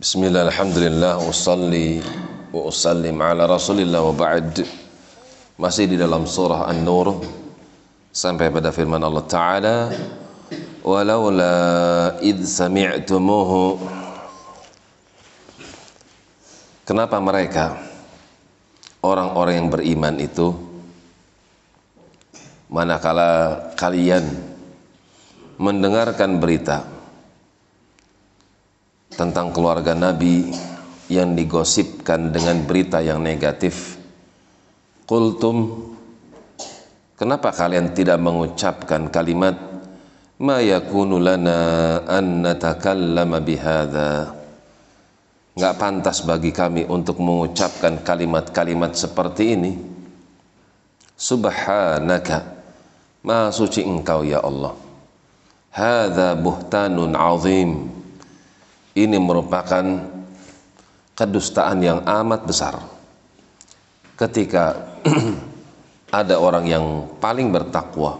Bismillah, Alhamdulillah, usalli wa usallim ala rasulillah wa ba'd. Masih di dalam surah An-Nur Sampai pada firman Allah Ta'ala Walaula id sami'tumuhu. Kenapa mereka Orang-orang yang beriman itu Manakala kalian Mendengarkan berita tentang keluarga Nabi yang digosipkan dengan berita yang negatif. Qultum Kenapa kalian tidak mengucapkan kalimat ma yakunu lana an natakallama bihadza Enggak pantas bagi kami untuk mengucapkan kalimat-kalimat seperti ini. Subhanaka Maha suci engkau ya Allah. Hadza buhtanun azim ini merupakan kedustaan yang amat besar. Ketika ada orang yang paling bertakwa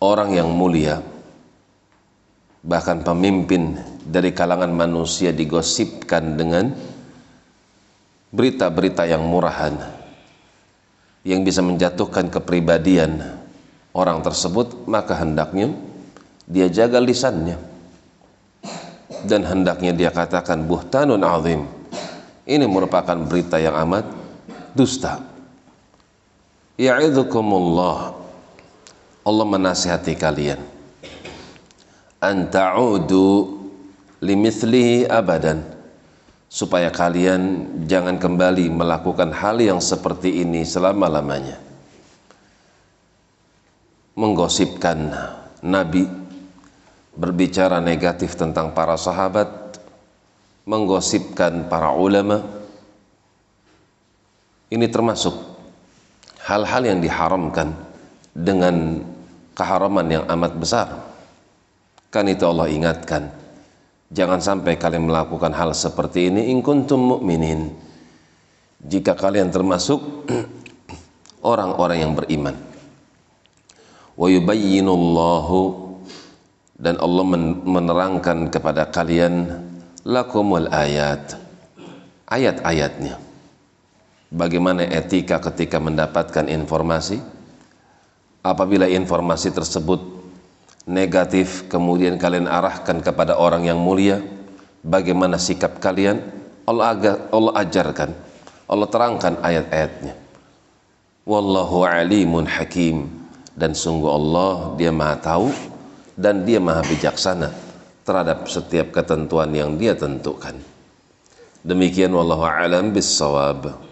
orang yang mulia bahkan pemimpin dari kalangan manusia digosipkan dengan berita-berita yang murahan yang bisa menjatuhkan kepribadian orang tersebut maka hendaknya dia jaga lisannya dan hendaknya dia katakan buhtanun azim. Ini merupakan berita yang amat dusta. Ya'idzukumullah Allah menasihati kalian. An ta'udu limithlihi abadan. Supaya kalian jangan kembali melakukan hal yang seperti ini selama-lamanya. Menggosipkan nabi berbicara negatif tentang para sahabat, menggosipkan para ulama. Ini termasuk hal-hal yang diharamkan dengan keharaman yang amat besar. Kan itu Allah ingatkan. Jangan sampai kalian melakukan hal seperti ini in kuntum mu'minin. Jika kalian termasuk orang-orang yang beriman. Wa yubayyinullahu dan Allah menerangkan kepada kalian lakumul ayat. Ayat-ayatnya. Bagaimana etika ketika mendapatkan informasi? Apabila informasi tersebut negatif kemudian kalian arahkan kepada orang yang mulia bagaimana sikap kalian? Allah, Allah ajarkan Allah terangkan ayat-ayatnya. Wallahu alimun hakim. Dan sungguh Allah dia maha tahu dan dia maha bijaksana terhadap setiap ketentuan yang dia tentukan. Demikian wallahu alam bis sawab.